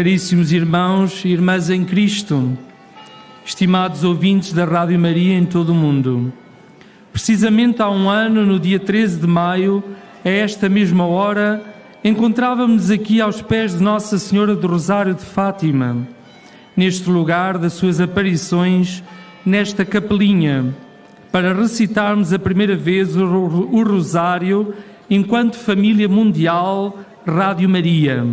Caríssimos irmãos e irmãs em Cristo, estimados ouvintes da Rádio Maria em todo o mundo, precisamente há um ano, no dia 13 de maio, a esta mesma hora, encontrávamos aqui aos pés de Nossa Senhora do Rosário de Fátima, neste lugar das suas aparições, nesta capelinha, para recitarmos a primeira vez o, Rosário enquanto família mundial Rádio Maria,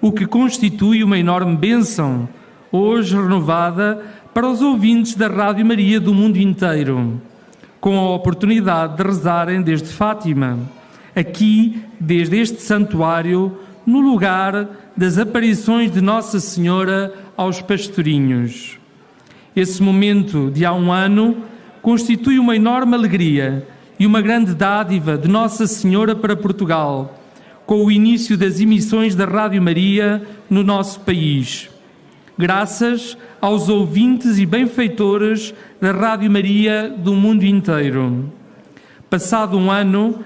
o que constitui uma enorme bênção, hoje renovada para os ouvintes da Rádio Maria do mundo inteiro, com a oportunidade de rezarem desde Fátima, aqui, desde este santuário, no lugar das aparições de Nossa Senhora aos pastorinhos. Esse momento de há um ano constitui uma enorme alegria e uma grande dádiva de Nossa Senhora para Portugal, com o início das emissões da Rádio Maria no nosso país. Graças aos ouvintes e benfeitores da Rádio Maria do mundo inteiro. Passado um ano,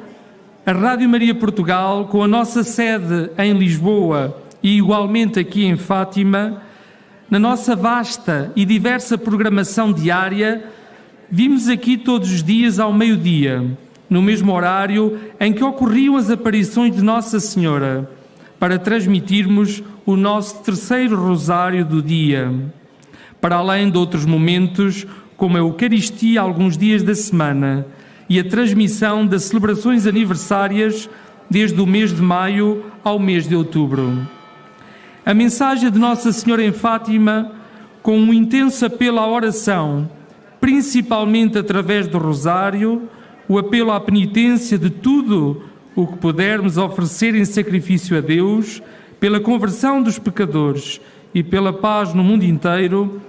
a Rádio Maria Portugal, com a nossa sede em Lisboa e igualmente aqui em Fátima, na nossa vasta e diversa programação diária, Vimos aqui todos os dias ao meio-dia, no mesmo horário em que ocorriam as aparições de Nossa Senhora, para transmitirmos o nosso terceiro rosário do dia. Para além de outros momentos, como a Eucaristia alguns dias da semana e a transmissão das celebrações aniversárias desde o mês de maio ao mês de outubro. A mensagem de Nossa Senhora em Fátima, com um intenso apelo à oração, principalmente através do rosário, o apelo à penitência de tudo o que pudermos oferecer em sacrifício a Deus, pela conversão dos pecadores e pela paz no mundo inteiro,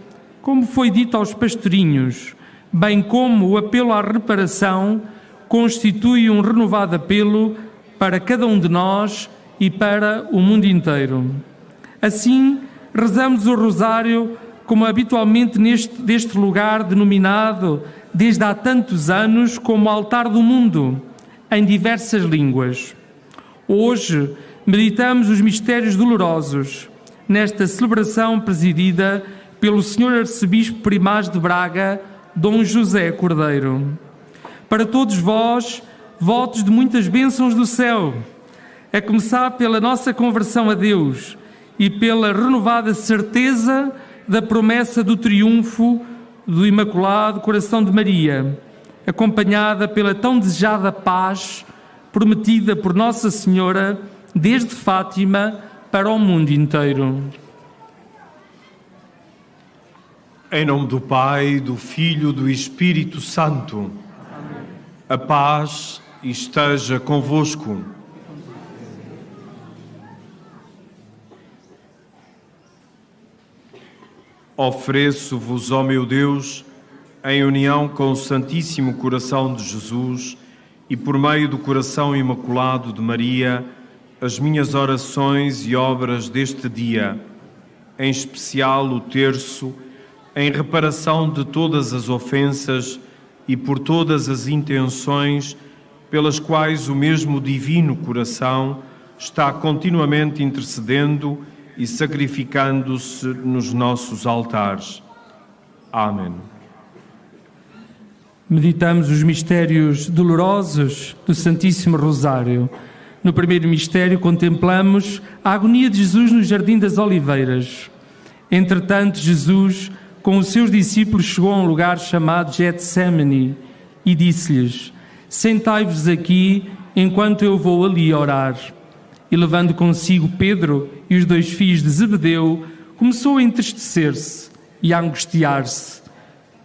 como foi dito aos pastorinhos, bem como o apelo à reparação, constitui um renovado apelo para cada um de nós e para o mundo inteiro. Assim, rezamos o rosário como habitualmente neste deste lugar denominado desde há tantos anos como altar do mundo, em diversas línguas. Hoje meditamos os mistérios dolorosos nesta celebração presidida pelo Sr. Arcebispo Primaz de Braga, Dom José Cordeiro. Para todos vós, votos de muitas bênçãos do céu, a começar pela nossa conversão a Deus e pela renovada certeza da promessa do triunfo do Imaculado Coração de Maria, acompanhada pela tão desejada paz prometida por Nossa Senhora desde Fátima para o mundo inteiro. Em nome do Pai, do Filho, do Espírito Santo. A paz esteja convosco. Ofereço-vos, ó meu Deus, em união com o Santíssimo Coração de Jesus e por meio do coração imaculado de Maria, as minhas orações e obras deste dia, em especial o terço, em reparação de todas as ofensas e por todas as intenções pelas quais o mesmo Divino Coração está continuamente intercedendo e sacrificando-se nos nossos altares. Amém. Meditamos os mistérios dolorosos do Santíssimo Rosário. No primeiro mistério, contemplamos a agonia de Jesus no Jardim das Oliveiras. Entretanto, Jesus, com os seus discípulos, chegou a um lugar chamado Getsemane e disse-lhes: Sentai-vos aqui enquanto eu vou ali orar e levando consigo Pedro e os dois filhos de Zebedeu, começou a entristecer-se e a angustiar-se.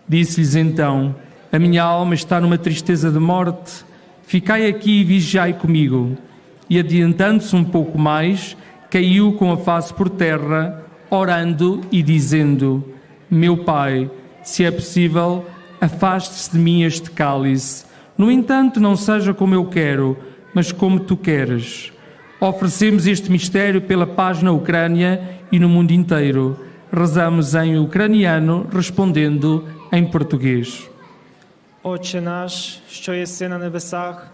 Disse-lhes então: A minha alma está numa tristeza de morte, ficai aqui e vigiai comigo. E adiantando-se um pouco mais, caiu com a face por terra, orando e dizendo: Meu pai, se é possível, afaste-se de mim este cálice. No entanto, não seja como eu quero, mas como tu queres. Oferecemos este mistério pela paz na Ucrânia e no mundo inteiro. Rezamos em ucraniano, respondendo em português. Отче наш, що єси на небесах,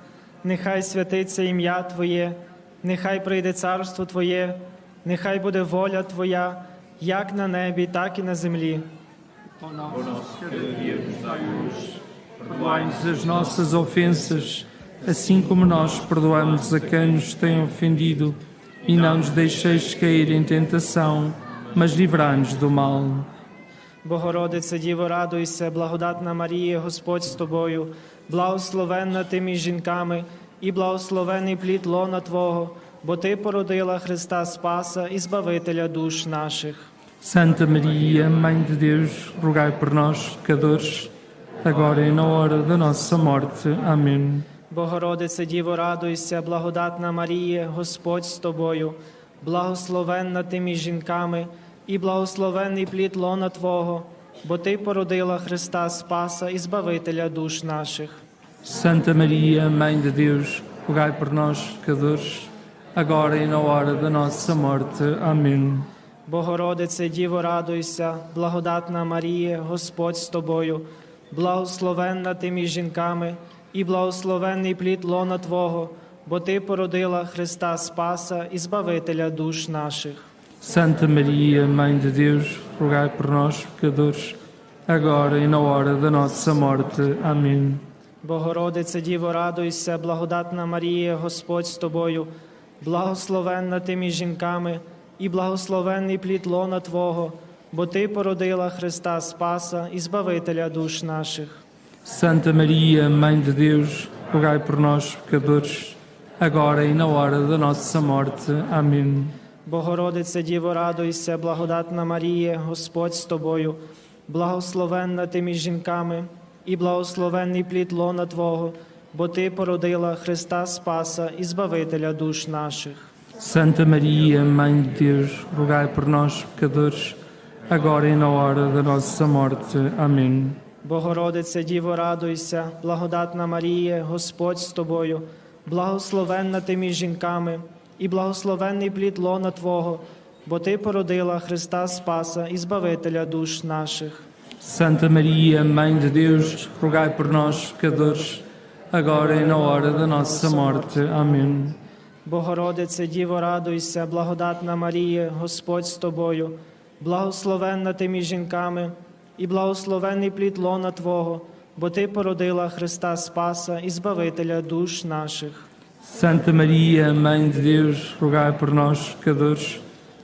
нехай святиться ім'я Твоє, нехай прийде царство Твоє, Нехай буде воля Твоя, як на небі, так і на землі. Ó nosso cada dia nos dai hoje. Perdoai-nos as nossas ofensas, assim como nós perdoamos a quem nos tem ofendido. E não nos deixeis cair em tentação, mas livrai-nos do mal. Богородице Діво, радуйся, благодатна Марія, Господь з тобою, благословенна ти між жінками, і благословений плід лона Твого, бо Ти породила Христа Спаса і Збавителя душ наших. Santa Maria, Mãe de Deus, rogai por nós, pecadores, agora e na hora da nossa morte. Amém. Богородице Діво, радуйся, благодатна Марія, Господь з тобою, благословенна ти між жінками, і благословенний плід лона Твого, бо Ти породила Христа Спаса і Збавителя душ наших. Santa Maria, Mãe de Deus, rogai por nós, pecadores, agora e na hora da nossa morte. Amém. Богородице Діво, радуйся, благодатна Марія, Господь з тобою, благословенна ти між жінками, і благословенний плід лона Твого, бо Ти породила Христа Спаса і Збавителя душ наших. Santa Maria, Mãe de Deus, rogai por nós, pecadores, agora e na hora da nossa morte. Amém. Богородице Діво, радуйся, благодатна Марія, Господь з тобою, благословенна ти між жінками, і благословенний плід лона Твого, бо Ти породила Христа Спаса і Збавителя душ наших. Santa Maria, Mãe de Deus, rogai por nós, pecadores, agora e na hora da nossa morte. Amém. Богородице Діво, радуйся, благодатна Марія, Господь з тобою, благословенна ти між жінками, і благословенний плід лона Твого, бо Ти породила Христа Спаса і Збавителя душ наших. Santa Maria, Mãe de Deus, rogai por nós, pecadores, agora e na hora da nossa morte. Amém. Богородице Діво, радуйся, благодатна Марія, Господь з тобою, благословенна ти між жінками, і благословенний плід лона Твого, бо Ти породила Христа Спаса і Збавителя душ наших. Santa Maria, Mãe de Deus, rogai por nós, pecadores, agora e na hora da nossa morte. Amém. Богородице Діво, радуйся, благодатна Марія, Господь з тобою, благословенна ти між жінками, і благословенний плід лона Твого, бо Ти породила Христа Спаса і Збавителя душ наших. Santa Maria, Mãe de Deus, rogai por nós, pecadores,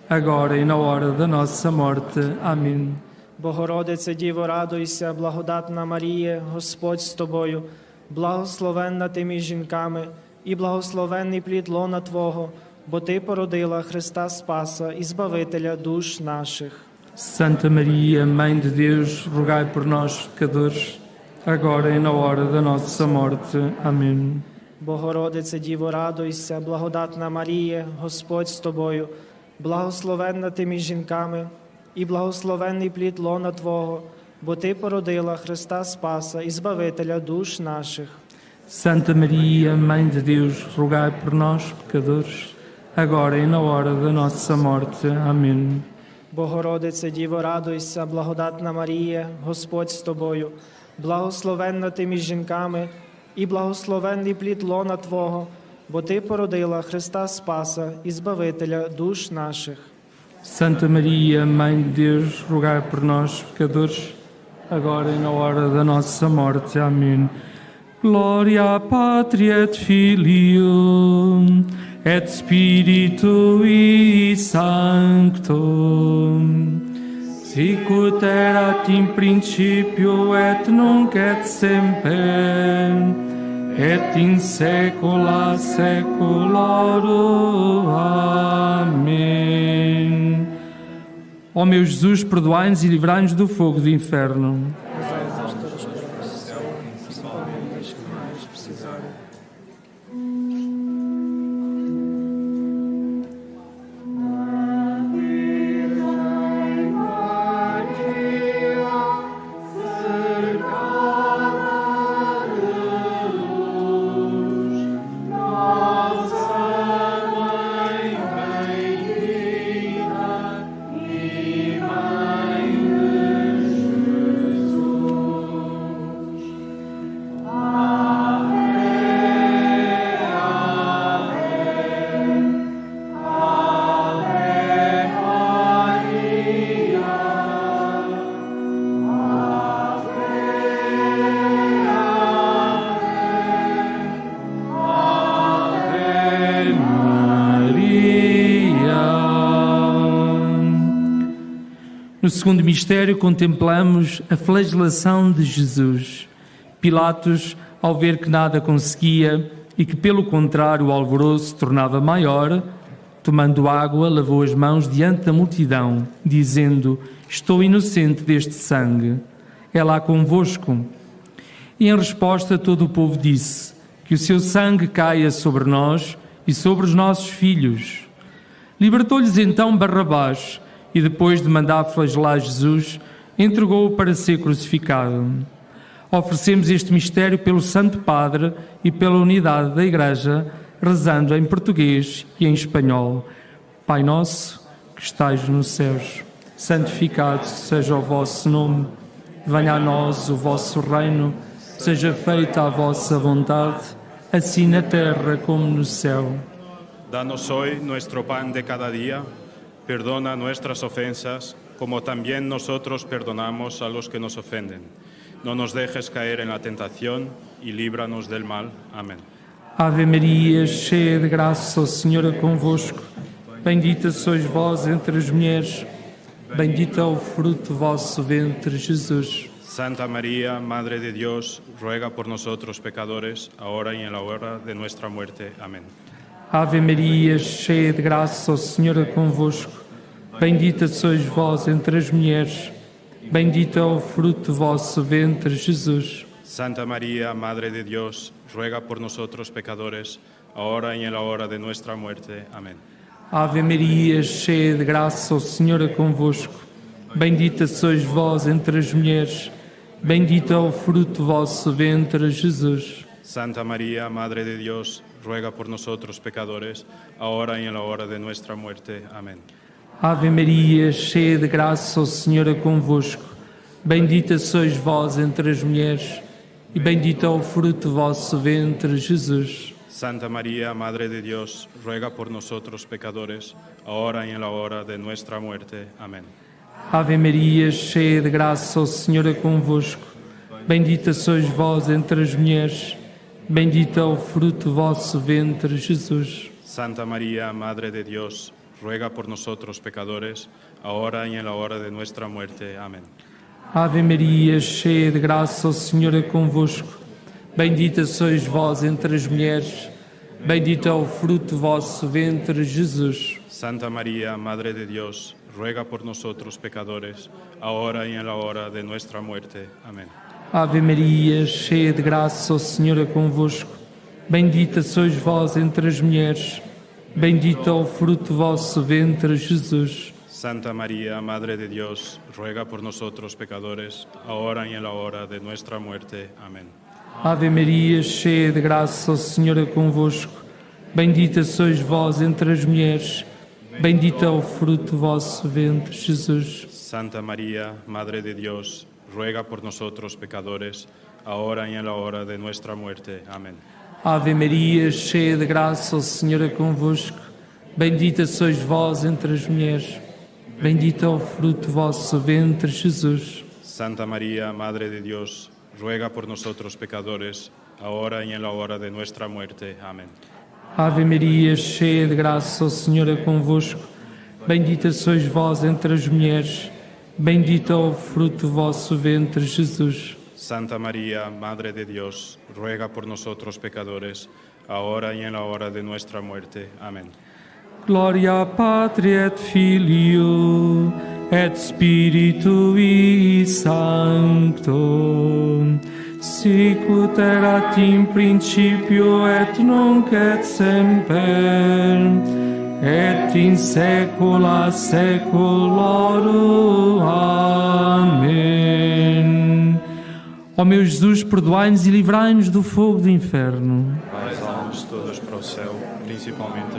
agora e na hora da nossa morte. Amém. Богородице Діво, радуйся, благодатна Марія, Господь з тобою, благословенна ти між жінками, і благословенний плід лона Твого, бо Ти породила Христа Спаса і Збавителя душ наших. Santa Maria, Mãe de Deus, rogai por nós, pecadores, agora e na hora da nossa morte. Amém. Богородице Діво, радуйся, благодатна Марія, Господь з тобою, благословенна ти між жінками, і благословенний плід лона Твого, бо Ти породила Христа Спаса і Збавителя душ наших. Santa Maria, Mãe de Deus, rogai por nós, pecadores, agora e na hora da nossa morte. Amém. Богородице Діво, радуйся, благодатна Марія, Господь з тобою, благословенна ти між жінками, і благословенний плід лона Твого, бо Ти породила Христа Спаса і Збавителя душ наших. Santa Maria, Mãe de Deus, rogai por nós, pecadores, agora e na hora da nossa morte. Amém. Gloria Patri et Filio et Spiritui Sancto. Sicut erat in principio et nunc et semper et in saecula saeculorum. Amém. Ó meu Jesus, perdoai-nos e livrai-nos do fogo do inferno. Segundo mistério, contemplamos a flagelação de Jesus. Pilatos, ao ver que nada conseguia e que, pelo contrário, o alvoroço se tornava maior, tomando água, lavou as mãos diante da multidão, dizendo: Estou inocente deste sangue. É lá convosco. E em resposta, todo o povo disse: Que o seu sangue caia sobre nós e sobre os nossos filhos. Libertou-lhes então Barrabás e depois de mandar flagelar Jesus, entregou-o para ser crucificado. Oferecemos este mistério pelo Santo Padre e pela unidade da Igreja, rezando em português e em espanhol. Pai nosso, que estais nos céus, santificado seja o vosso nome. Venha a nós o vosso reino, seja feita a vossa vontade, assim na terra como no céu. Danos hoy nuestro pan de cada día Perdona nuestras ofensas, como también nosotros perdonamos a los que nos ofenden. No nos dejes caer en la tentación y líbranos del mal. Amén. Ave Maria, cheia de graça, o Senhor é convosco. Bendita sois vós entre as mulheres, bendito é o fruto do vosso ventre, Jesus. Santa María, Madre de Dios, ruega por nosotros pecadores, ahora y en la hora de nuestra muerte. Amén. Ave Maria, cheia de graça, o Senhor é convosco. Bendita sois vós entre as mulheres, bendito é o fruto do vosso ventre, Jesus. Santa María, Madre de Dios, ruega por nosotros pecadores, ahora y en la hora de nuestra muerte. Amén. Ave Maria, cheia de graça, o Senhor é convosco. Bendita sois vós entre as mulheres, bendito é o fruto do vosso ventre, Jesus. Santa María, Madre de Dios, ruega por nosotros pecadores, ahora y en la hora de nuestra muerte. Amén. Ave Maria, cheia de graça, o Senhor é convosco. Bendita sois vós entre as mulheres, e bendito é o fruto do vosso ventre, Jesus. Santa María, Madre de Dios, ruega por nosotros pecadores, ahora y en la hora de nuestra muerte. Amén. Ave Maria, cheia de graça, o Senhor é convosco. Bendita sois vós entre as mulheres, bendito é o fruto do vosso ventre, Jesus. Santa María, Madre de Dios, ruega por nosotros pecadores, ahora y en la hora de nuestra muerte. Amén. Ave Maria, cheia de graça, o Senhor é convosco. Bendita sois vós entre as mulheres, bendito é o fruto do vosso ventre, Jesus. Santa María, Madre de Dios, ruega por nosotros pecadores, ahora y en la hora de nuestra muerte. Amén. Ave Maria, cheia de graça, o Senhor é convosco. Bendita sois vós entre as mulheres, bendito é o fruto do vosso ventre, Jesus. Santa María, Madre de Dios, ruega por nosotros pecadores, ahora y en la hora de nuestra muerte. Amén. Ave Maria, cheia de graça, o Senhor é convosco. Bendita sois vós entre as mulheres, bendito é o fruto do vosso ventre, Jesus. Santa María, Madre de Dios, ruega por nosotros pecadores, ahora y en la hora de nuestra muerte. Amén. Ave Maria, cheia de graça, o Senhor é convosco. Bendita sois vós entre as mulheres, bendito é o fruto do vosso ventre, Jesus. Santa María, Madre de Dios, ruega por nosotros pecadores, ahora y en la hora de nuestra muerte. Amén. Ave Maria, cheia de graça, o Senhor é convosco. Bendita sois vós entre as mulheres, bendito é o fruto do vosso ventre, Jesus. Santa María, Madre de Dios, ruega por nosotros pecadores, ahora y en la hora de nuestra muerte. Amén. Gloria Patri et Filio et Spiritui Sancto sicut erat in principio et nunc et semper et in saecula saeculorum. Amém. Ó meu Jesus, perdoai-nos e livrai-nos do fogo do inferno. Vai as almas todas para o céu, principalmente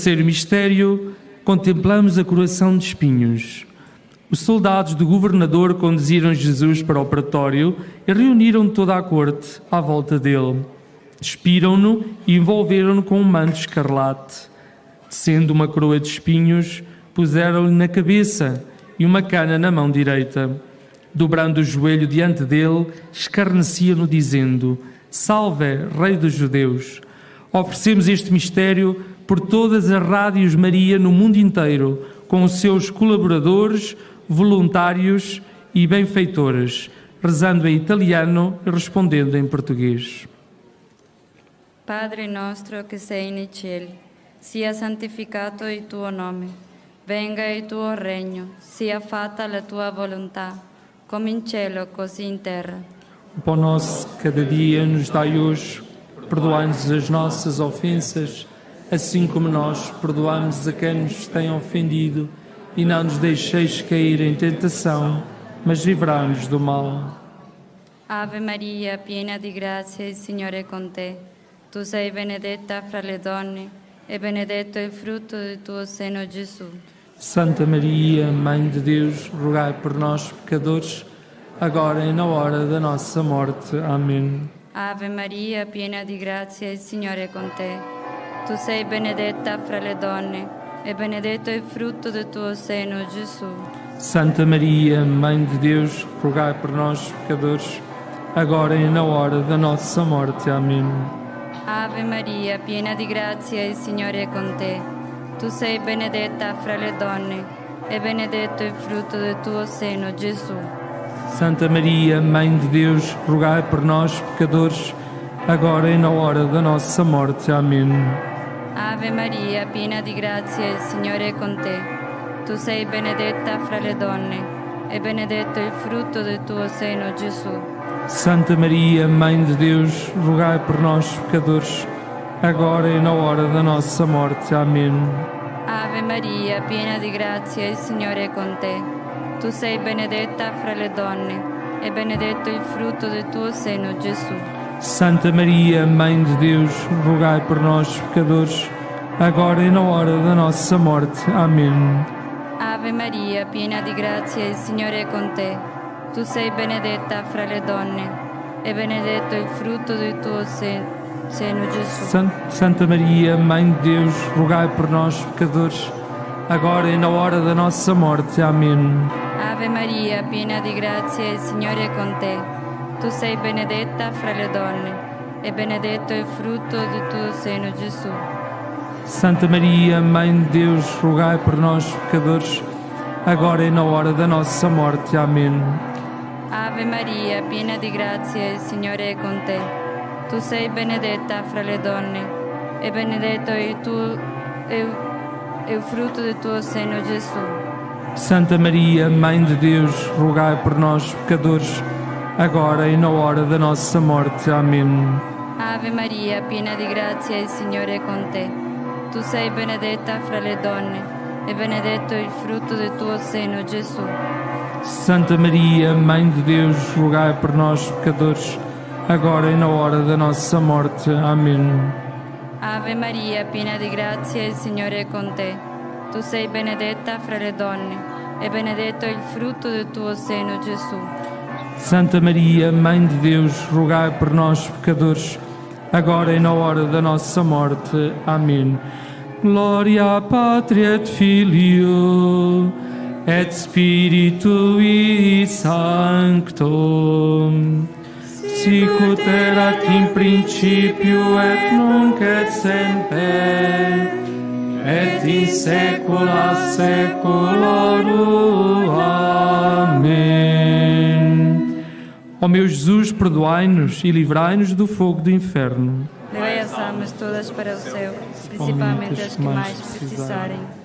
terceiro mistério, contemplamos a coroação de espinhos. Os soldados do governador conduziram Jesus para o pratório e reuniram toda a corte à volta dele. Despiram-no e envolveram-no com um manto escarlate. Sendo uma coroa de espinhos, puseram-lhe na cabeça e uma cana na mão direita. Dobrando o joelho diante dele, escarneciam-no, dizendo: Salve, Rei dos Judeus! Oferecemos este mistério por todas as rádios Maria no mundo inteiro, com os seus colaboradores, voluntários e benfeitores, rezando em italiano e respondendo em português. Padre nostro che sei nei cieli, sia santificato il tuo nome, venga il tuo regno, sia fatta la tua volontà, come in cielo così in terra. O pão nosso cada dia nos dai hoje, perdoai-nos as nossas ofensas, assim como nós perdoamos a quem nos tem ofendido, e não nos deixeis cair em tentação, mas livrai-nos do mal. Ave Maria, piena di grazia, il Signore è con te. Tu sei benedetta fra le donne, e benedetto è il frutto del tuo seno, Gesù. Santa Maria, Mãe de Deus, rogai por nós, pecadores, agora e na hora da nossa morte. Amém. Ave Maria, piena di grazia, il Signore è con te. Tu sei benedetta fra le donne, e benedetto è il frutto del tuo seno, Gesù. Santa Maria, Mãe de Deus, rogai por nós, pecadores, agora e na hora da nossa morte. Amém. Ave Maria, piena di grazia, il Signore è con te. Tu sei benedetta fra le donne, e benedetto il frutto del tuo seno, Gesù. Santa Maria, Mãe de Deus, rogai por nós, pecadores, agora e na hora da nossa morte. Amém. Ave Maria, piena di grazia, il Signore è con te. Tu sei benedetta fra le donne, e benedetto il frutto del tuo seno, Gesù. Santa Maria, Mãe de Deus, rogai por nós, pecadores, agora e na hora da nossa morte. Amém. Ave Maria, piena di grazia, il Signore è con te. Tu sei benedetta fra le donne, e benedetto il frutto del tuo seno, Gesù. Santa Maria, Mãe de Deus, rogai por nós, pecadores, agora e na hora da nossa morte. Amém. Ave Maria, piena di grazia, il Signore è con te. Tu sei benedetta fra le donne, e benedetto il frutto del tuo se- seno, Gesù. San- Santa Maria, Mãe de Deus, rogai por nós, pecadores, agora e na hora da nossa morte. Amém. Ave Maria, piena di grazia, il Signore è con te. Tu sei benedetta fra le donne, e benedetto il frutto del tuo seno, Gesù. Santa Maria, Mãe de Deus, rogai por nós, pecadores, agora e na hora da nossa morte. Amém. Ave Maria, piena di grazia, il Signore è con te. Tu sei benedetta fra le donne, e benedetto il tuo e e il frutto del tuo seno, Gesù. Santa Maria, Mãe de Deus, rogai por nós, pecadores, agora e na hora da nossa morte. Amém. Ave Maria, piena di grazia, il Signore è con te. Tu sei benedetta fra le donne, e benedetto il frutto del tuo seno, Gesù. Santa Maria, Mãe de Deus, rogai por nós, pecadores, agora e na hora da nossa morte. Amém. Ave Maria, piena di grazia, il Signore è con te. Tu sei benedetta fra le donne, e benedetto il frutto del tuo seno, Gesù. Santa Maria, Mãe de Deus, rogai por nós, pecadores, agora e na hora da nossa morte. Amém. Glória Patria et Filio et Spiritui Sancto. Sicut erat in principio et nunc et semper et in saecula saeculorum. Amém. Ó meu Jesus, perdoai-nos e livrai-nos do fogo do inferno. Levai as almas todas para o céu, principalmente as que mais precisarem.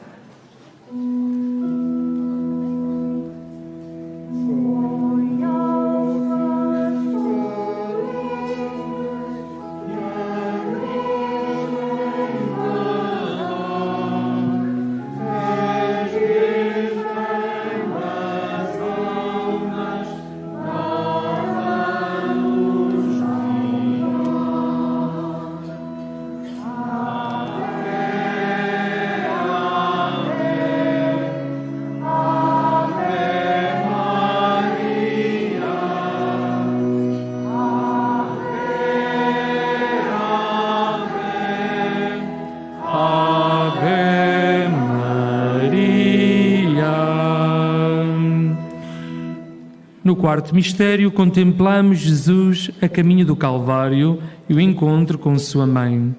No quarto mistério, contemplamos Jesus a caminho do Calvário e o encontro com sua mãe.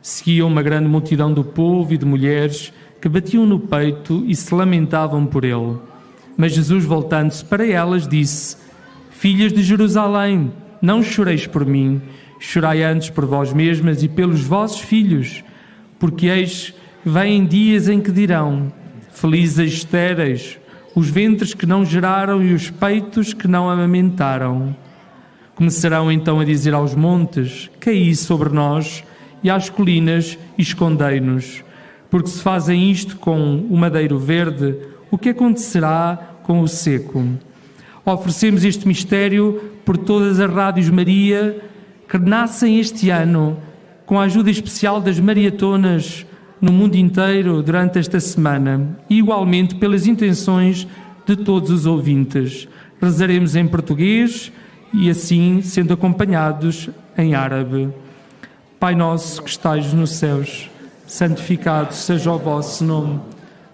Seguia uma grande multidão do povo e de mulheres que batiam no peito e se lamentavam por ele. Mas Jesus, voltando-se para elas, disse: Filhas de Jerusalém, não choreis por mim, chorai antes por vós mesmas e pelos vossos filhos, porque eis vêm dias em que dirão: Felizes estéreis, os ventres que não geraram e os peitos que não amamentaram. Começarão então a dizer aos montes: Caí sobre nós, e às colinas, escondei-nos. Porque se fazem isto com o madeiro verde, o que acontecerá com o seco? Oferecemos este mistério por todas as rádios Maria que nascem este ano, com a ajuda especial das mariatonas no mundo inteiro durante esta semana, e igualmente pelas intenções de todos os ouvintes. Rezaremos em português e assim sendo acompanhados em árabe. Pai nosso que estais nos céus, santificado seja o vosso nome.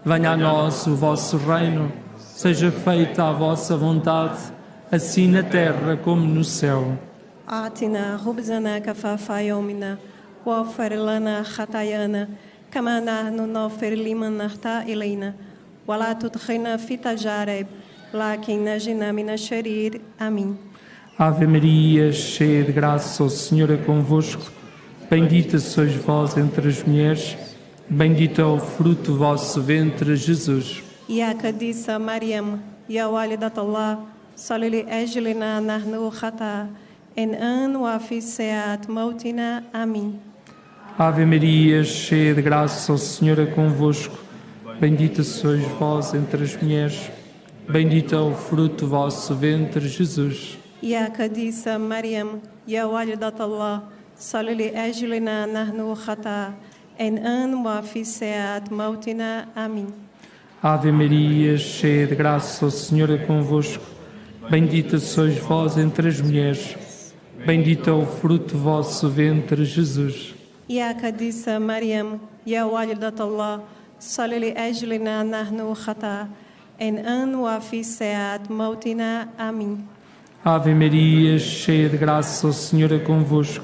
Venha a nós o vosso reino, seja feita a vossa vontade, assim na terra como no céu. آتنا خبزنا كفاف يومنا واغفر لنا خطايانا كما نحن نغفر لمن أخطأ إلينا ولا تدخلنا في تجارب لكن نجنا من الشرير آمين Ave Maria, cheia de graça, o Senhor é convosco. Bendita sois vós entre as mulheres, bendito é o fruto do vosso ventre, Jesus. يا قديسة مريم يا والدة الله صلي لأجلنا نحن خطأ إن أن وفي ساعة موتنا آمين Ave Maria, cheia de graça, o Senhor é convosco. Bendita sois vós entre as mulheres, bendito é o fruto do vosso ventre, Jesus. E a Kadisa Mariam, é Ya da Allah, Salili Ejlina na Khata, En An Wafiseat Mautina. Amém. Ave Maria, cheia de graça, o Senhor é convosco. Bendita sois vós entre as mulheres, bendito é o fruto do vosso ventre, Jesus. يا قديسة مريم يا والدة الله صلي لأجلنا نحن خطأ إن أن وفي ساعة موتنا آمين Ave Maria, cheia de graça, o Senhor é convosco.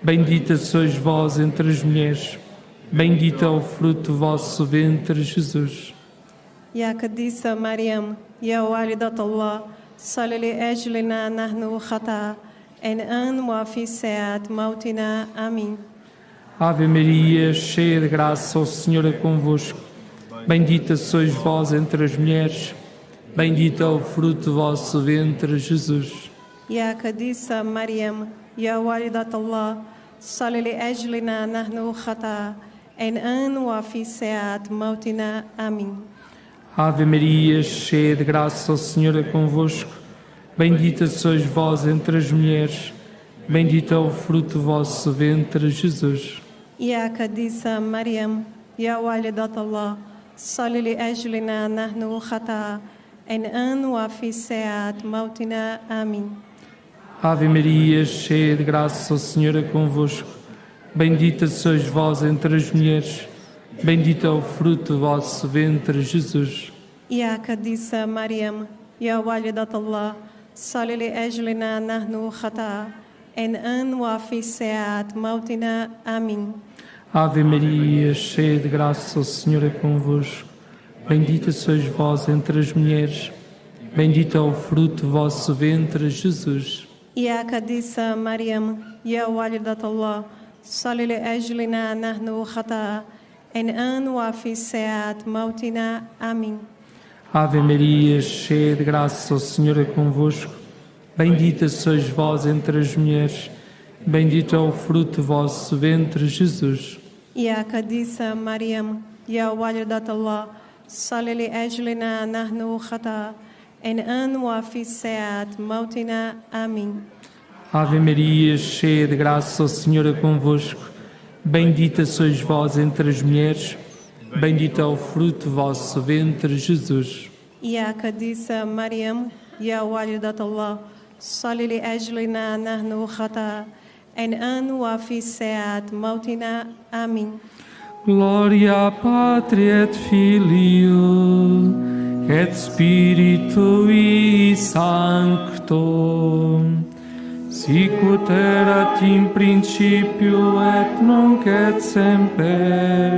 Bendita sois vós entre as mulheres, bendito é o fruto do vosso ventre, Jesus. يا قديسة مريم يا والدة الله صلي لأجلنا نحن خطأ إن أن وفي ساعة موتنا آمين Ave Maria, cheia de graça, o Senhor é convosco. Bendita sois vós entre as mulheres, bendito é o fruto do vosso ventre, Jesus. Ya Kadisa Mariam, Ya Walidat Allah, Salili Ejlina Nahnu Khata, em ano Afi Seat Mautina. Amém. Ave Maria, cheia de graça, o Senhor é convosco. Bendita sois vós entre as mulheres, bendito é o fruto do vosso ventre, Jesus. يا قديسة مريم يا والدة الله صلي لأجلنا نحن خطأ إن أن وفي ساعة موتنا آمين Ave Maria, cheia de graça, o Senhor é convosco. Bendita sois vós entre as mulheres, bendito é o fruto do vosso ventre, Jesus. يا قديسة مريم يا والدة الله صلي لأجلنا نحن خطأ إن أن وفي ساعة موتنا آمين Ave Maria, cheia de graça, o Senhor é convosco. Bendita sois vós entre as mulheres, bendito é o fruto do vosso ventre, Jesus. E a Iacadissa Mariam, é ya walidatullah, salil ajlina nahnu khata'a, en an wa fi seat mautina. Amém. Ave Maria, cheia de graça, o Senhor é convosco. Bendita sois vós entre as mulheres, bendito é o fruto do vosso ventre, Jesus. يا قديسة مريم يا والدة الله صلي لأجلنا نحن خطأ إن أن وفي ساعة موتنا آمين Ave Maria, cheia de graça, o Senhor é convosco. Bendita sois vós entre as mulheres, bendito é o fruto do vosso ventre, Jesus. يا قديسة مريم يا والدة الله صلي لأجلنا نحن خطأ and anu office seat multina. Amin. Gloria Patria et Filio et Spiritui Sancto sicut erat in principio et nunc et semper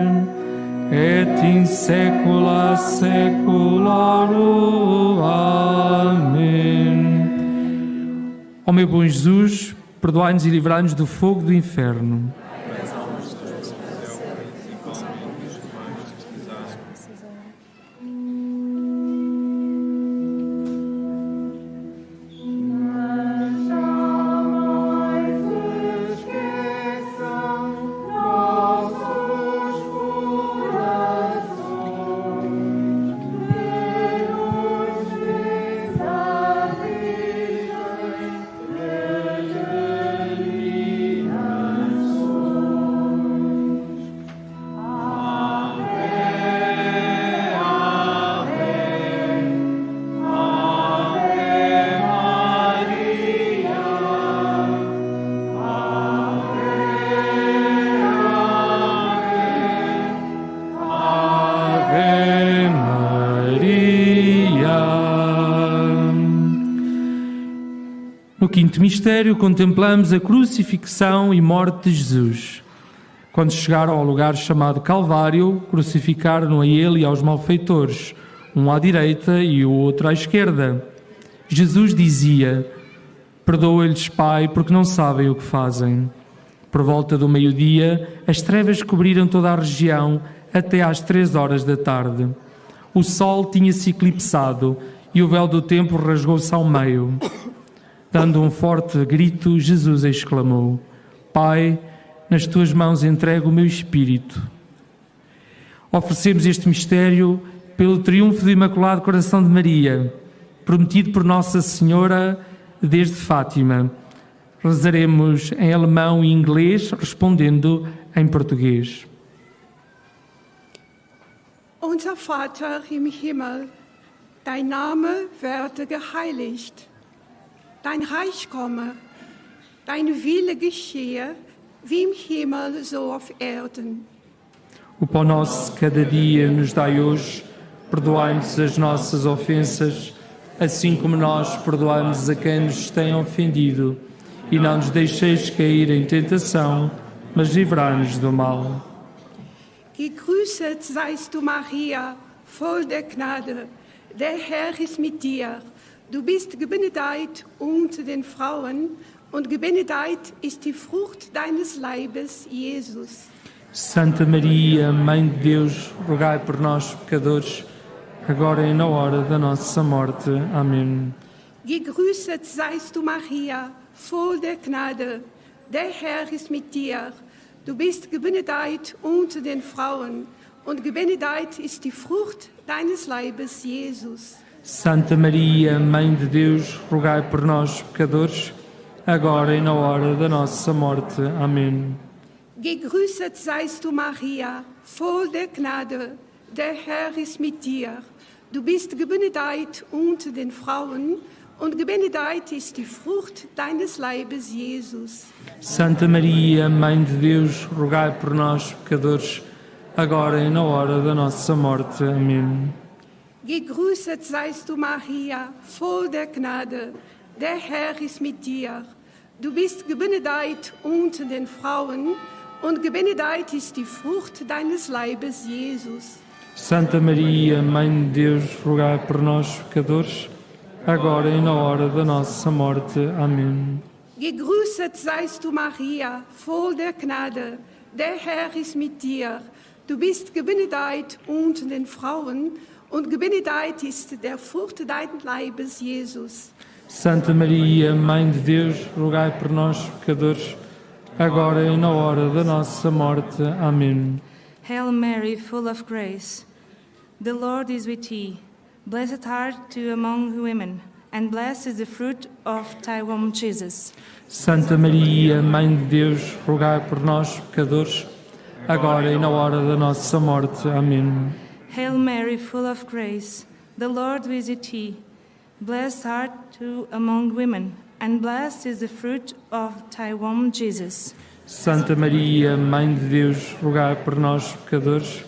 et in saecula saeculorum. Amen. Ó meu bom Jesus, perdoai-nos e livrai-nos do fogo do inferno. Mistério, contemplamos a crucifixão e morte de Jesus. Quando chegaram ao lugar chamado Calvário, crucificaram a ele e aos malfeitores, um à direita e o outro à esquerda. Jesus dizia: Perdoa-lhes, Pai, porque não sabem o que fazem. Por volta do meio-dia, as trevas cobriram toda a região até às três horas da tarde. O sol tinha-se eclipsado e o véu do templo rasgou-se ao meio. Dando um forte grito, Jesus exclamou: Pai, nas tuas mãos entrego o meu espírito. Oferecemos este mistério pelo triunfo do Imaculado Coração de Maria, prometido por Nossa Senhora desde Fátima. Rezaremos em alemão e inglês, respondendo em português. Unser Vater im Himmel, dein Name werde geheiligt, dein Reich komme, dein Wille geschehe, wie im Himmel so auf Erden. O pão nosso cada dia nos dai hoje, perdoai-nos as nossas ofensas, assim como nós perdoamos a quem nos tem ofendido. E não nos deixeis cair em tentação, mas livrai-nos do mal. Gegrüßet seist du, Maria, voll der Gnade. Der Herr ist mit dir. Du bist gebenedeit unter den Frauen, und gebenedeit ist die Frucht deines Leibes, Jesus. Santa Maria, Mãe de Deus, rogai por nós, pecadores, agora e na hora da nossa morte. Amém. Gegrüßet seist du, Maria, voll der Gnade. Der Herr ist mit dir. Du bist gebenedeit unter den Frauen, und gebenedeit ist die Frucht deines Leibes, Jesus. Santa Maria, Mãe de Deus, rogai por nós, pecadores, agora e na hora da nossa morte. Amém. Gegrüßet seist du, Maria, voll der Gnade. Der Herr ist mit dir. Du bist gebenedeit unter den Frauen, und gebenedeit ist die Frucht deines Leibes, Jesus. Santa Maria, Mãe de Deus, rogai por nós, pecadores, agora e na hora da nossa morte. Amém. Gegrüßet seist du, Maria, voll der Gnade. Der Herr ist mit dir. Du bist gebenedeit unter den Frauen, und gebenedeit ist die Frucht deines Leibes, Jesus. Santa Maria, Mãe de Deus, rogai por nós, pecadores, agora e na hora da nossa morte. Amém. Gegrüßet seist du, Maria, voll der Gnade. Der Herr ist mit dir. Du bist gebenedeit unter den Frauen, und gebenedeit ist der Frucht deines Leibes, Jesus. Santa Maria, Mãe de Deus, rogai por nós, pecadores, agora e na hora da nossa morte. Amém. Hail Mary, full of grace, the Lord is with thee. Blessed art thou among women, and blessed is the fruit of thy womb, Jesus. Santa Maria, Mãe de Deus, rogai por nós, pecadores, agora e na hora da nossa morte. Amém. Hail Mary, full of grace, the Lord is with thee. Blessed art thou among women, and blessed is the fruit of thy womb, Jesus. Santa Maria, Mãe de Deus, rogai por nós, pecadores,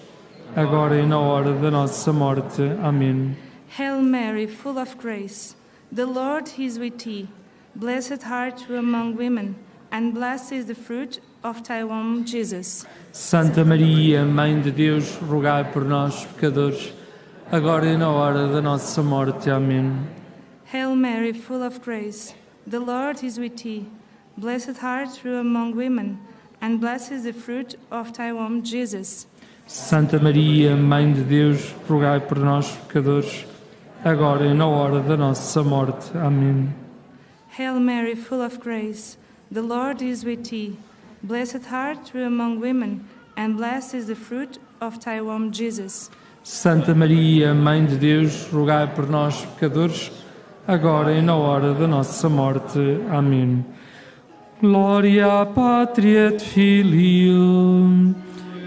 agora e na hora da nossa morte. Amém. Hail Mary, full of grace, the Lord is with thee. Blessed art thou among women, and blessed is the fruit of womb, Jesus. Santa Maria, Mãe de Deus, rogai por nós, pecadores, agora e na hora da nossa morte. Amém. Hail Mary, full of grace, the Lord is with thee. Blessed art thou among women, and blessed is the fruit of thy womb, Jesus. Santa Maria, Mãe de Deus, rogai por nós, pecadores, agora e na hora da nossa morte. Amém. Hail Mary, full of grace, the Lord is with thee. Blessed art among women, and blessed is the fruit of thy womb, Jesus. Santa Maria, Mãe de Deus, rogai por nós, pecadores, agora e na hora da nossa morte. Amém. Gloria Patria et Filio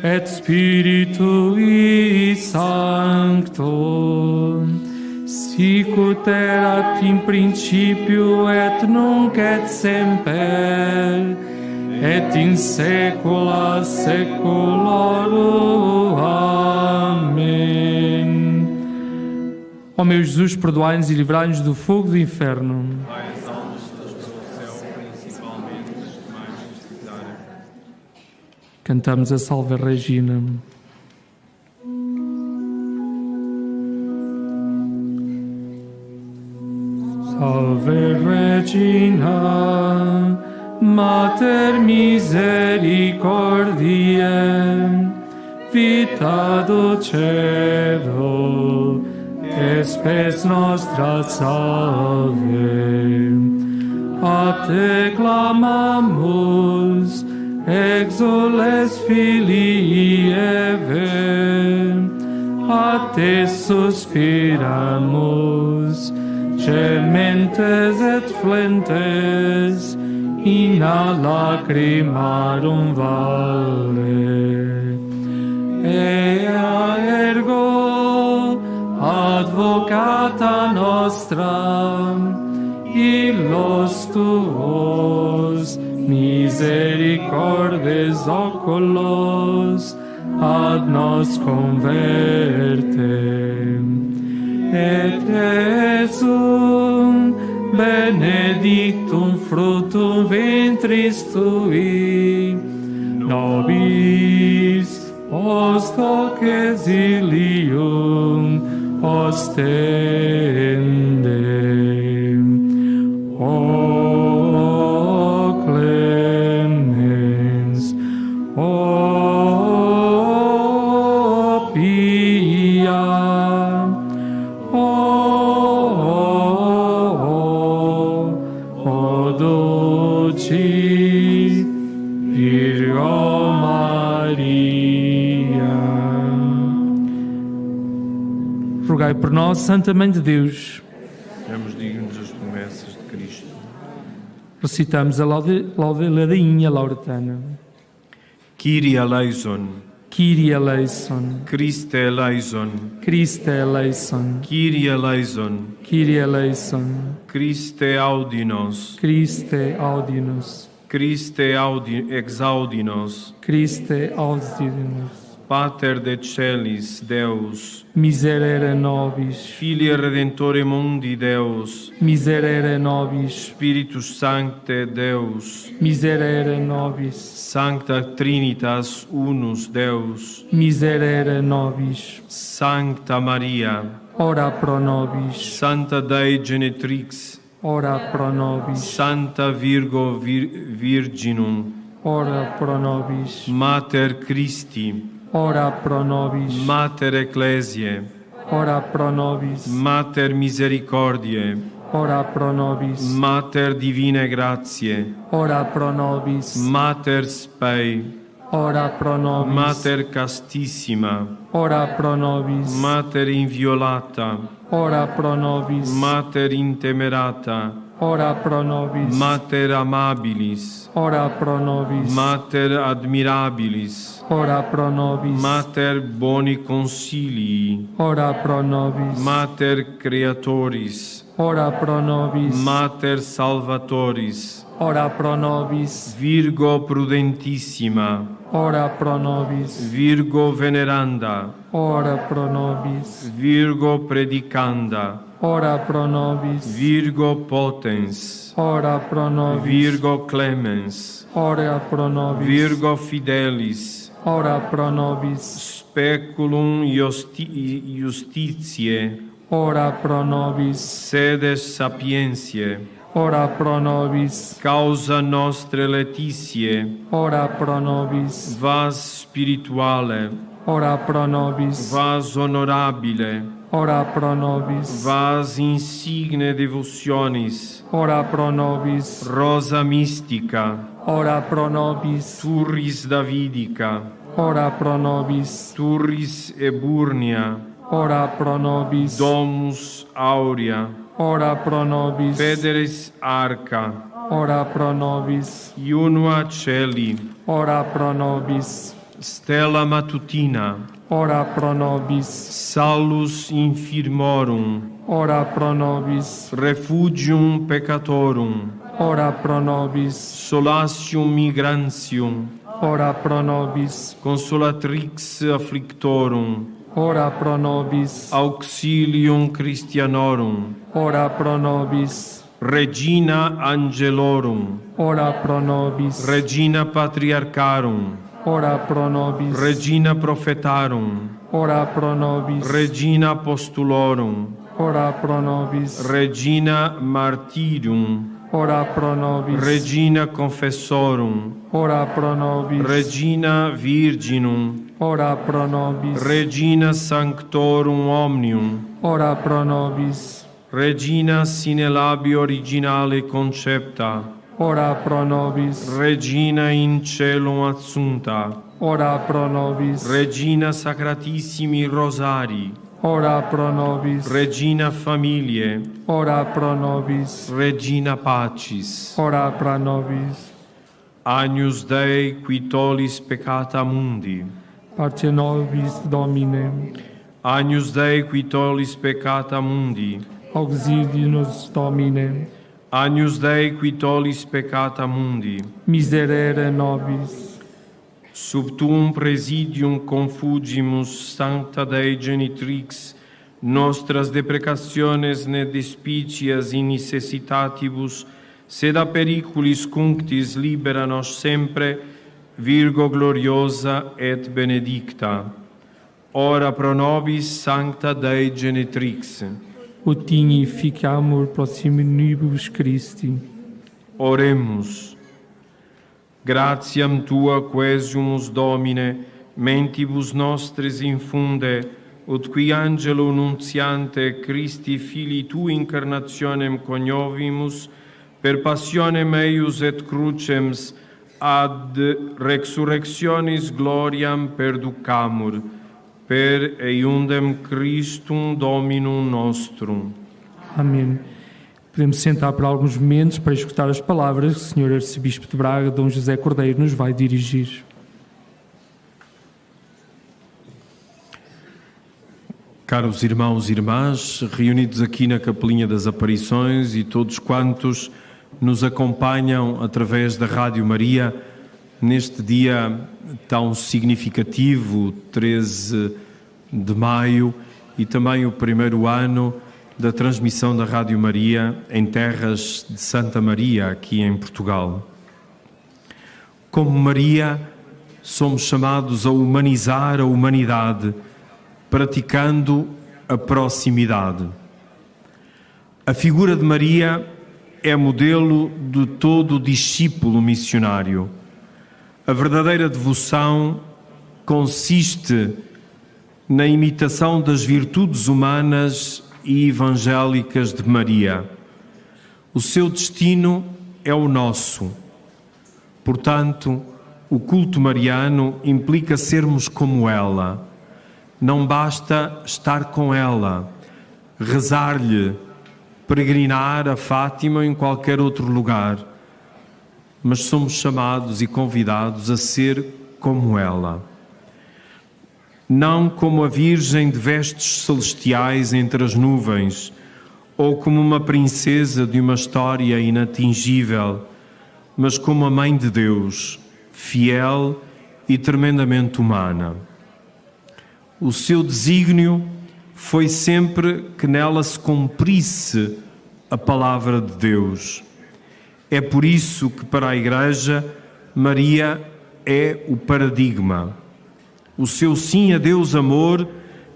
et Spiritui Sancto sicut erat in principio et nunc et semper et in saecula saeculorum. Amém. Ó meu Jesus, perdoai-nos e livrai-nos do fogo do inferno. Cantamos a Salve Regina. Salve Regina, Mater misericordiae, vita dulcedo, espes nostra salve. A te clamamus, exules filii Eve, a te suspiramus, gementes et flentes, in lacrimarum vale. Ea ergo, advocata nostra, illos tuos misericordes oculos ad nos converte. Et Jesum benedictum fructum ventris tui, nobis post hoc exilium ostendem. O clemens, o pia, o, Virgo Maria. Rogai por nós, Santa Mãe de Deus. Sejamos dignos das promessas de Cristo. Recitamos a laude- laude- ladainha lauretana. Kyrie eleison, Kyrie eleison. Christe eleison. Christe eleison. Kyrie eleison. Kyrie eleison. Christe audinos. Christe audinos. Christe audi exaudinos. Christe audinos. Pater de celis Deus, miserere nobis, Filii Redentore mundi Deus, miserere nobis, Spiritus Sancte Deus, miserere nobis, Sancta Trinitas unus Deus, miserere nobis, Sancta Maria, ora pro nobis, Santa Dei Genetrix, ora pro nobis, Santa Virgo Vir Virginum, ora pro nobis, Mater Christi, ora pro nobis, Mater Ecclesiae, ora pro nobis, Mater Misericordiae, ora pro nobis, Mater Divinae Gratiae, ora pro nobis, Mater Spei, ora pro nobis, Mater Castissima, ora pro nobis, Mater Inviolata, ora pro nobis, Mater Intemerata, ora pro nobis. Mater amabilis, ora pro nobis. Mater admirabilis, ora pro nobis. Mater boni consilii, ora pro nobis. Mater creatoris, ora pro nobis. Mater salvatoris, ora pro nobis. Virgo prudentissima, ora pro nobis. Virgo veneranda, ora pro nobis. Virgo predicanda, ora pro nobis. Virgo potens, ora pro nobis. Virgo clemens, ora pro nobis. Virgo fidelis, ora pro nobis. Speculum justi justitiae, ora pro nobis. Sede sapientiae, ora pro nobis. Causa nostre letitiae, ora pro nobis. Vas spirituale, ora pro nobis. Vas honorabile, ora pro nobis, vas insigne devotionis, ora pro nobis, rosa mystica, ora pro nobis, turris davidica, ora pro nobis, turris eburnia, ora pro nobis, domus aurea, ora pro nobis, federis arca, ora pro nobis, iunua celi, ora pro nobis, stella matutina, ora pro nobis. Salus infirmorum, ora pro nobis. Refugium peccatorum, ora pro nobis. Solatium migrantium, ora pro nobis. Consolatrix afflictorum, ora pro nobis. Auxilium Christianorum, ora pro nobis. Regina Angelorum, ora pro nobis. Regina Patriarcharum, ora pro nobis. Regina profetarum, ora pro nobis. Regina postulorum, ora pro nobis. Regina martirum ora pro nobis. Regina confessorum, ora pro nobis. Regina virginum, ora pro nobis. Regina sanctorum omnium, ora pro nobis. Regina sine labio originale concepta, ora pro nobis. Regina in cielo assunta, ora pro nobis. Regina sacratissimi rosari, ora pro nobis. Regina familie, ora pro nobis. Regina pacis, ora pro nobis. Agnus Dei qui tollis peccata mundi, parce nobis Domine. Agnus Dei qui tollis peccata mundi, auxili nos Domine. Agnus Dei qui tollis peccata mundi, miserere nobis. Sub tuum presidium confugimus, Sancta Dei Genitrix, nostras deprecationes ne despicias in necessitatibus, sed a periculis cunctis libera nos sempre, Virgo gloriosa et benedicta. Ora pro nobis Sancta Dei Genitrix. Ut dignificamur proximinibus Christi. Oremus. Gratiam tua quesiumus Domine, mentibus nostris infunde, ut qui angelo nuntiante Christi Filii tu incarnationem coniovimus, per passionem eius et crucems ad resurrectionis gloriam perducamur, per eiundem Christum Dominum nostrum. Amém. Podemos sentar por alguns momentos para escutar as palavras que o Senhor Arcebispo de Braga, Dom José Cordeiro, nos vai dirigir. Caros irmãos e irmãs, reunidos aqui na Capelinha das Aparições e todos quantos nos acompanham através da Rádio Maria neste dia tão significativo, 13 de maio, e também o primeiro ano da transmissão da Rádio Maria em terras de Santa Maria, aqui em Portugal. Como Maria, somos chamados a humanizar a humanidade praticando a proximidade. A figura de Maria é modelo de todo discípulo missionário. A verdadeira devoção consiste na imitação das virtudes humanas e evangélicas de Maria. O seu destino é o nosso. Portanto, o culto mariano implica sermos como ela. Não basta estar com ela, rezar-lhe, peregrinar a Fátima ou em qualquer outro lugar, mas somos chamados e convidados a ser como ela. Não como a Virgem de vestes celestiais entre as nuvens, ou como uma princesa de uma história inatingível, mas como a Mãe de Deus, fiel e tremendamente humana. O seu desígnio foi sempre que nela se cumprisse a palavra de Deus. É por isso que, para a Igreja, Maria é o paradigma. O seu sim a Deus amor,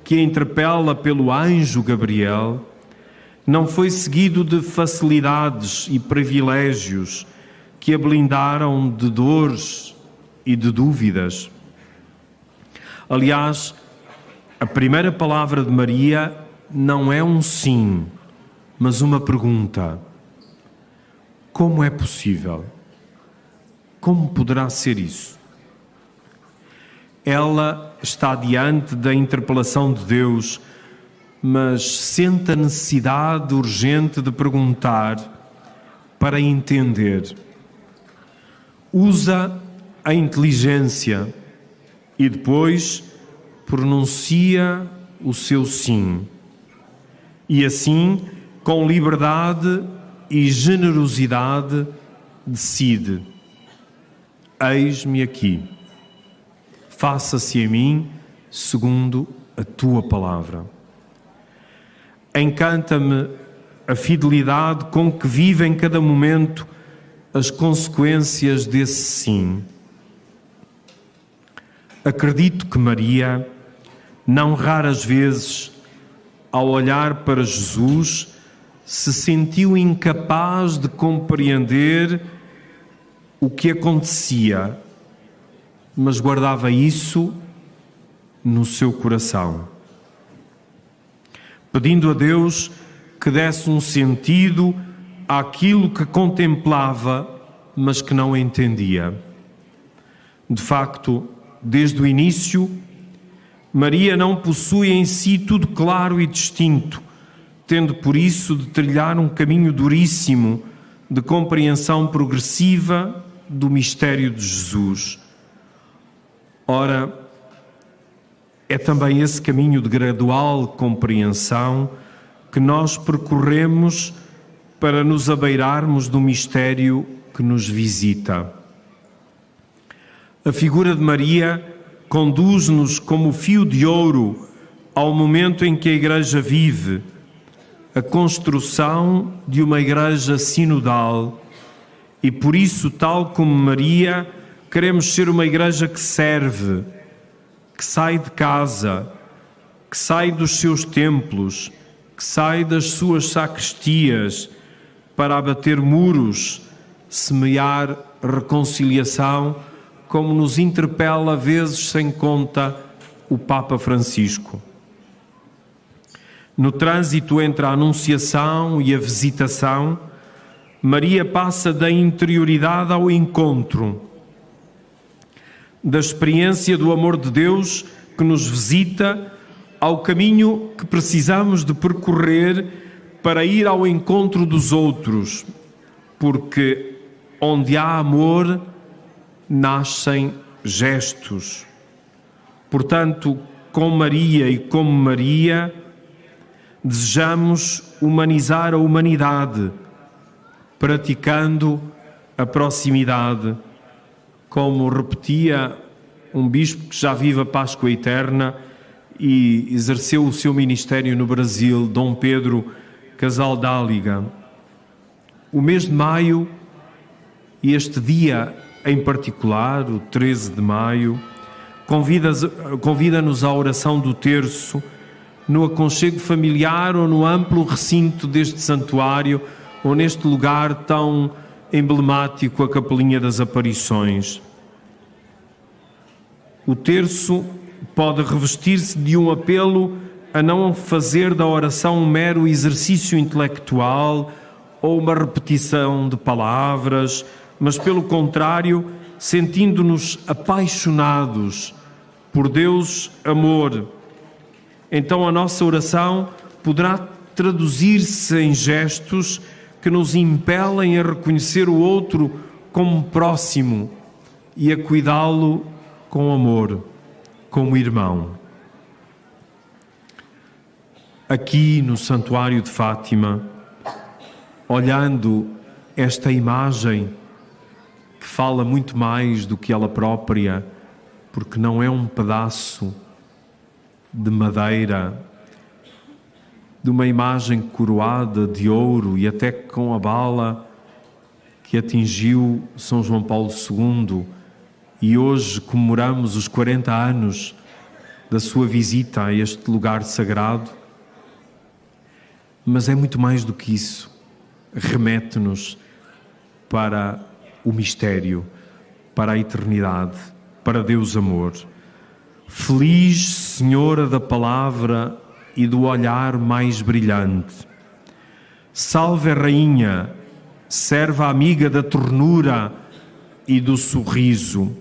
que a interpela pelo anjo Gabriel, não foi seguido de facilidades e privilégios que a blindaram de dores e de dúvidas. Aliás, a primeira palavra de Maria não é um sim, mas uma pergunta: Como é possível? Como poderá ser isso? Ela está diante da interpelação de Deus, mas sente a necessidade urgente de perguntar para entender. Usa a inteligência e depois pronuncia o seu sim. E assim, com liberdade e generosidade, decide: Eis-me aqui, faça-se a mim segundo a tua palavra. Encanta-me a fidelidade com que vive em cada momento as consequências desse sim. Acredito que Maria não raras vezes, ao olhar para Jesus, se sentiu incapaz de compreender o que acontecia, mas guardava isso no seu coração, pedindo a Deus que desse um sentido àquilo que contemplava, mas que não entendia. De facto, desde o início, Maria não possui em si tudo claro e distinto, tendo por isso de trilhar um caminho duríssimo de compreensão progressiva do mistério de Jesus. Ora, é também esse caminho de gradual compreensão que nós percorremos para nos abeirarmos do mistério que nos visita. A figura de Maria conduz-nos como fio de ouro ao momento em que a Igreja vive, a construção de uma Igreja sinodal. E por isso, tal como Maria, queremos ser uma Igreja que serve, que sai de casa, que sai dos seus templos, que sai das suas sacristias para abater muros, semear reconciliação como nos interpela, vezes sem conta, o Papa Francisco. No trânsito entre a Anunciação e a Visitação, Maria passa da interioridade ao encontro, da experiência do amor de Deus que nos visita ao caminho que precisamos de percorrer para ir ao encontro dos outros, porque onde há amor, nascem gestos. Portanto, com Maria e como Maria, desejamos humanizar a humanidade, praticando a proximidade, como repetia um bispo que já vive a Páscoa Eterna e exerceu o seu ministério no Brasil, Dom Pedro Casal Dáliga. O mês de maio e este dia em particular, o 13 de maio, convida-nos à oração do terço, no aconchego familiar ou no amplo recinto deste santuário, ou neste lugar tão emblemático, a Capelinha das Aparições. O terço pode revestir-se de um apelo a não fazer da oração um mero exercício intelectual ou uma repetição de palavras, mas pelo contrário, sentindo-nos apaixonados por Deus amor. Então a nossa oração poderá traduzir-se em gestos que nos impelem a reconhecer o outro como próximo e a cuidá-lo com amor, como irmão. Aqui no Santuário de Fátima, olhando esta imagem que fala muito mais do que ela própria, porque não é um pedaço de madeira, de uma imagem coroada de ouro e até com a bala que atingiu São João Paulo II e hoje comemoramos os 40 anos da sua visita a este lugar sagrado. Mas é muito mais do que isso. Remete-nos para o mistério, para a eternidade, para Deus amor. Feliz Senhora da palavra e do olhar mais brilhante. Salve Rainha, serva amiga da ternura e do sorriso.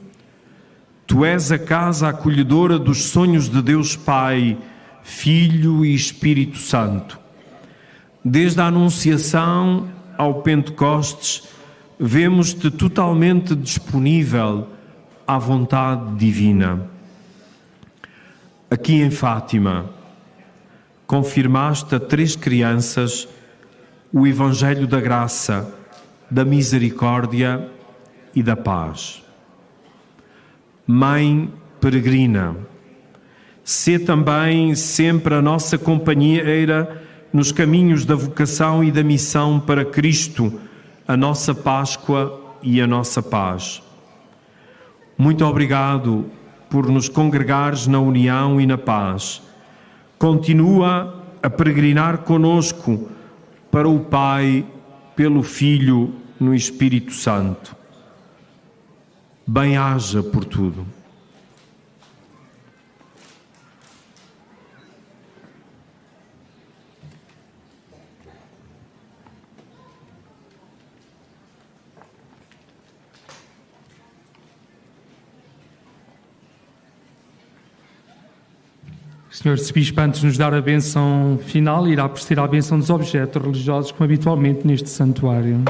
Tu és a casa acolhedora dos sonhos de Deus Pai, Filho e Espírito Santo. Desde a Anunciação ao Pentecostes, vemos-te totalmente disponível à vontade divina. Aqui em Fátima, confirmaste a três crianças o Evangelho da graça, da misericórdia e da paz. Mãe peregrina, sê também sempre a nossa companheira nos caminhos da vocação e da missão para Cristo a nossa Páscoa e a nossa paz. Muito obrigado por nos congregares na união e na paz. Continua a peregrinar conosco para o Pai, pelo Filho, no Espírito Santo. Bem-haja por tudo. Senhor Bispo, antes de nos dar a benção final, irá proceder à benção dos objetos religiosos, como habitualmente neste santuário.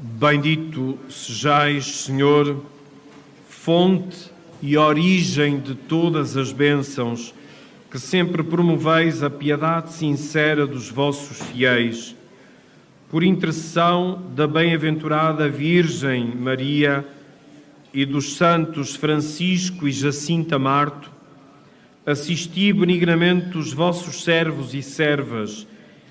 Bendito sejais, Senhor, fonte e origem de todas as bênçãos, que sempre promoveis a piedade sincera dos vossos fiéis. Por intercessão da bem-aventurada Virgem Maria, e dos santos Francisco e Jacinta Marto, assisti benignamente os vossos servos e servas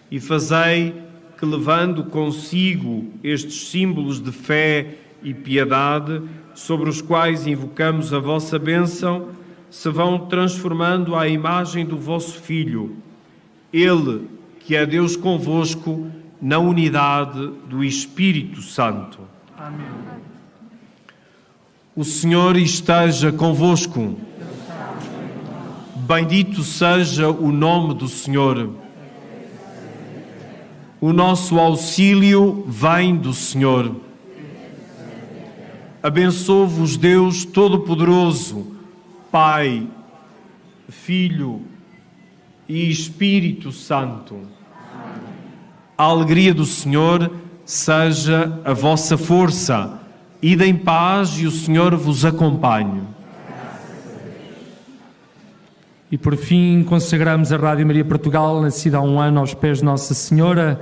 e fazei que, levando consigo estes símbolos de fé e piedade, sobre os quais invocamos a vossa bênção, se vão transformando à imagem do vosso Filho, Ele, que é Deus convosco, na unidade do Espírito Santo. Amém. O Senhor esteja convosco. Bendito seja o nome do Senhor. O nosso auxílio vem do Senhor. Abençoe-vos Deus Todo-Poderoso, Pai, Filho e Espírito Santo. A alegria do Senhor seja a vossa força Ide em paz e o Senhor vos acompanhe. E por fim consagramos a Rádio Maria Portugal, nascida há um ano aos pés de Nossa Senhora,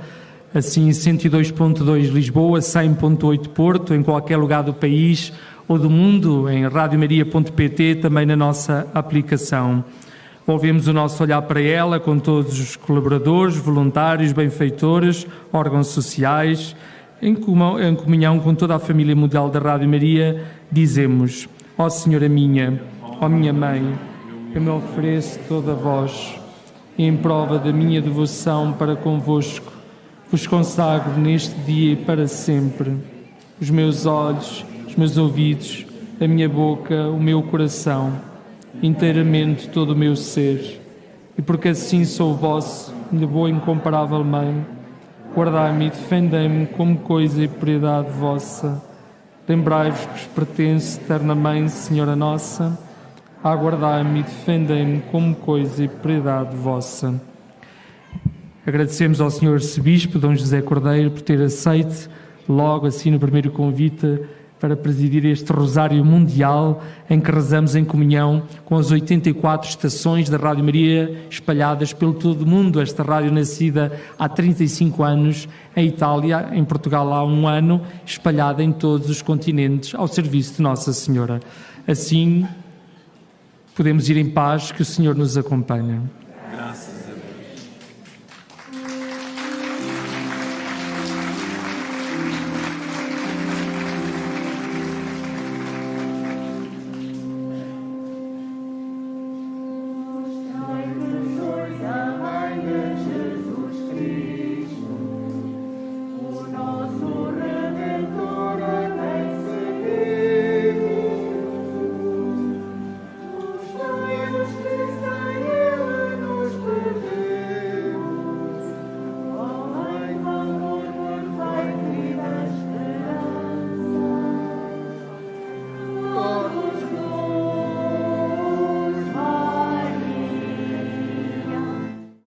assim 102.2 Lisboa, 100.8 Porto, em qualquer lugar do país ou do mundo, em radiomaria.pt, também na nossa aplicação. Volvemos o nosso olhar para ela com todos os colaboradores, voluntários, benfeitores, órgãos sociais, em comunhão com toda a família mundial da Rádio Maria, dizemos: Ó Senhora minha, ó minha mãe, eu me ofereço toda a vós, e em prova da minha devoção para convosco, vos consagro neste dia e para sempre os meus olhos, os meus ouvidos, a minha boca, o meu coração, inteiramente todo o meu ser. E porque assim sou vosso, minha boa e incomparável Mãe, guardai-me e defendei-me como coisa e propriedade vossa. Lembrai-vos que vos pertence, eterna Mãe, Senhora Nossa, aguardai-me e defendei-me como coisa e propriedade vossa. Agradecemos ao Senhor Arcebispo Dom José Cordeiro por ter aceito, logo assim no primeiro convite, para presidir este Rosário Mundial em que rezamos em comunhão com as 84 estações da Rádio Maria espalhadas pelo todo o mundo. Esta rádio nascida há 35 anos em Itália, em Portugal há um ano, espalhada em todos os continentes ao serviço de Nossa Senhora. Assim, podemos ir em paz, que o Senhor nos acompanha.